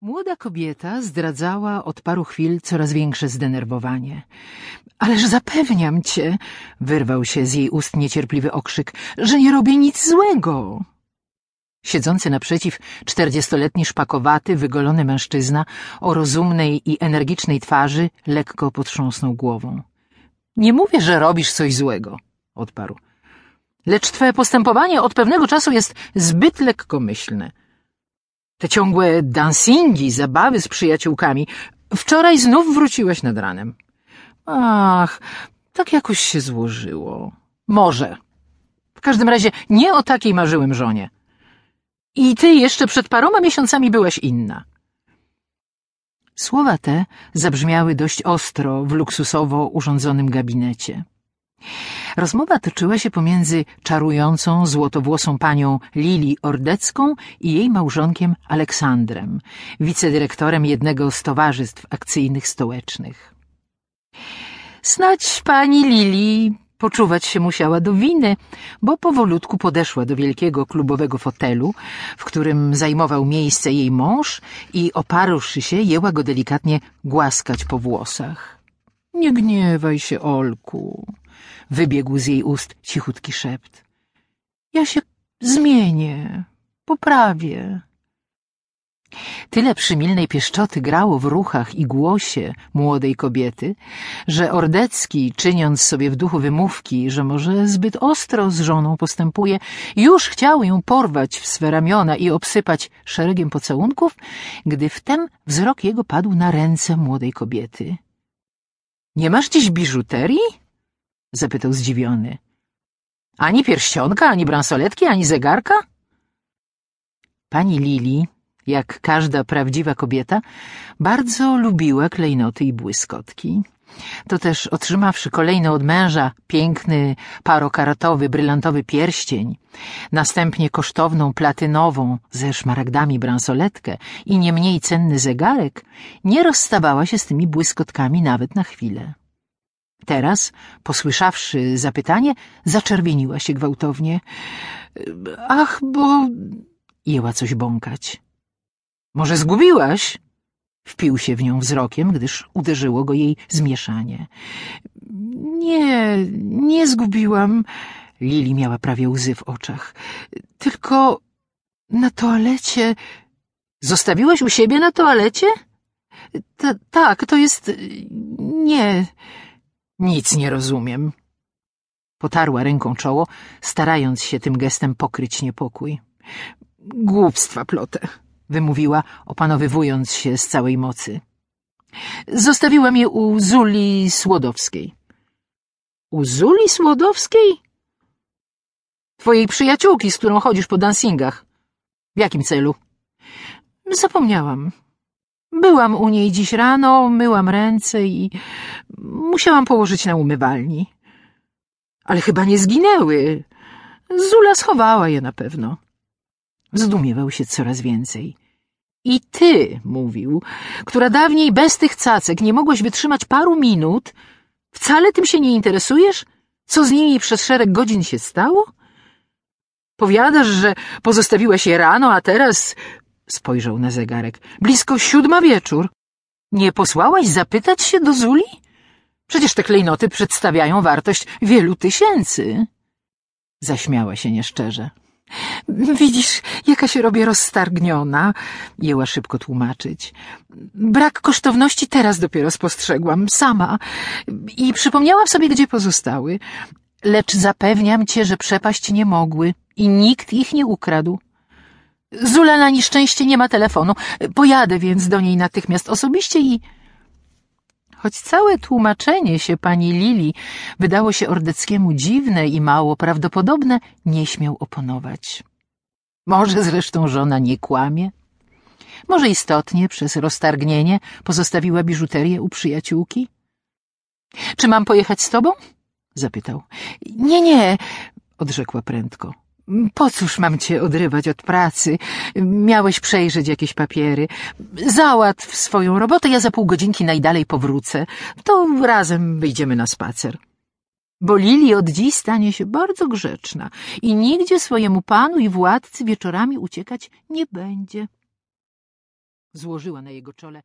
Młoda kobieta zdradzała od paru chwil coraz większe zdenerwowanie. Ależ zapewniam cię, wyrwał się z jej ust niecierpliwy okrzyk, że nie robię nic złego. Siedzący naprzeciw czterdziestoletni szpakowaty, wygolony mężczyzna o rozumnej i energicznej twarzy lekko potrząsnął głową. Nie mówię, że robisz coś złego, odparł. Lecz twoje postępowanie od pewnego czasu jest zbyt lekkomyślne. Te ciągłe dancingi, zabawy z przyjaciółkami. Wczoraj znów wróciłeś nad ranem. Ach, tak jakoś się złożyło. Może. W każdym razie nie o takiej marzyłem żonie. I ty jeszcze przed paroma miesiącami byłaś inna. Słowa te zabrzmiały dość ostro w luksusowo urządzonym gabinecie. Rozmowa toczyła się pomiędzy czarującą, złotowłosą panią Lili Ordecką i jej małżonkiem Aleksandrem, wicedyrektorem jednego z towarzystw akcyjnych stołecznych. Snać pani Lili poczuwać się musiała do winy, bo powolutku podeszła do wielkiego klubowego fotelu, w którym zajmował miejsce jej mąż i oparłszy się, jęła go delikatnie głaskać po włosach. — Nie gniewaj się, Olku wybiegł z jej ust cichutki szept. Ja się zmienię, poprawię. Tyle przymilnej pieszczoty grało w ruchach i głosie młodej kobiety, że Ordecki, czyniąc sobie w duchu wymówki, że może zbyt ostro z żoną postępuje, już chciał ją porwać w swe ramiona i obsypać szeregiem pocałunków, gdy wtem wzrok jego padł na ręce młodej kobiety. — Nie masz dziś biżuterii? Zapytał zdziwiony. Ani pierścionka, ani bransoletki, ani zegarka? Pani Lili, jak każda prawdziwa kobieta, bardzo lubiła klejnoty i błyskotki. To też otrzymawszy kolejno od męża piękny, parokaratowy, brylantowy pierścień, następnie kosztowną platynową ze szmaragdami bransoletkę i nie mniej cenny zegarek, nie rozstawała się z tymi błyskotkami nawet na chwilę. Teraz, posłyszawszy zapytanie, zaczerwieniła się gwałtownie. Ach, bo... Jęła coś bąkać. Może zgubiłaś? Wpił się w nią wzrokiem, gdyż uderzyło go jej zmieszanie. Nie, nie zgubiłam. Lili miała prawie łzy w oczach. Tylko na toalecie... Zostawiłaś u siebie na toalecie? Ta, tak, to jest... Nie... Nic nie rozumiem. Potarła ręką czoło, starając się tym gestem pokryć niepokój. Głupstwa plotę, wymówiła, opanowywując się z całej mocy. Zostawiłam je u Zuli Słodowskiej. U Zuli Słodowskiej? Twojej przyjaciółki, z którą chodzisz po dancingach. W jakim celu? Zapomniałam. Byłam u niej dziś rano, myłam ręce i musiałam położyć na umywalni. Ale chyba nie zginęły. Zula schowała je na pewno. Zdumiewał się coraz więcej. I ty, mówił, która dawniej bez tych cacek nie mogłaś wytrzymać paru minut, wcale tym się nie interesujesz? Co z nimi przez szereg godzin się stało? Powiadasz, że pozostawiłaś je rano, a teraz Spojrzał na zegarek. Blisko siódma wieczór. Nie posłałaś zapytać się do Zuli? Przecież te klejnoty przedstawiają wartość wielu tysięcy. Zaśmiała się nieszczerze. Widzisz, jaka się robię rozstargniona, jęła szybko tłumaczyć. Brak kosztowności teraz dopiero spostrzegłam, sama. I przypomniałam sobie, gdzie pozostały. Lecz zapewniam cię, że przepaść nie mogły i nikt ich nie ukradł. Zula na nieszczęście nie ma telefonu. Pojadę więc do niej natychmiast osobiście i... Choć całe tłumaczenie się pani Lili wydało się Ordeckiemu dziwne i mało prawdopodobne, nie śmiał oponować. Może zresztą żona nie kłamie? Może istotnie przez roztargnienie pozostawiła biżuterię u przyjaciółki? Czy mam pojechać z tobą? zapytał. Nie, nie, odrzekła prędko. Po cóż mam cię odrywać od pracy? Miałeś przejrzeć jakieś papiery. Załatw swoją robotę, ja za pół godzinki najdalej powrócę. To razem wyjdziemy na spacer. Bo Lili od dziś stanie się bardzo grzeczna i nigdzie swojemu panu i władcy wieczorami uciekać nie będzie. złożyła na jego czole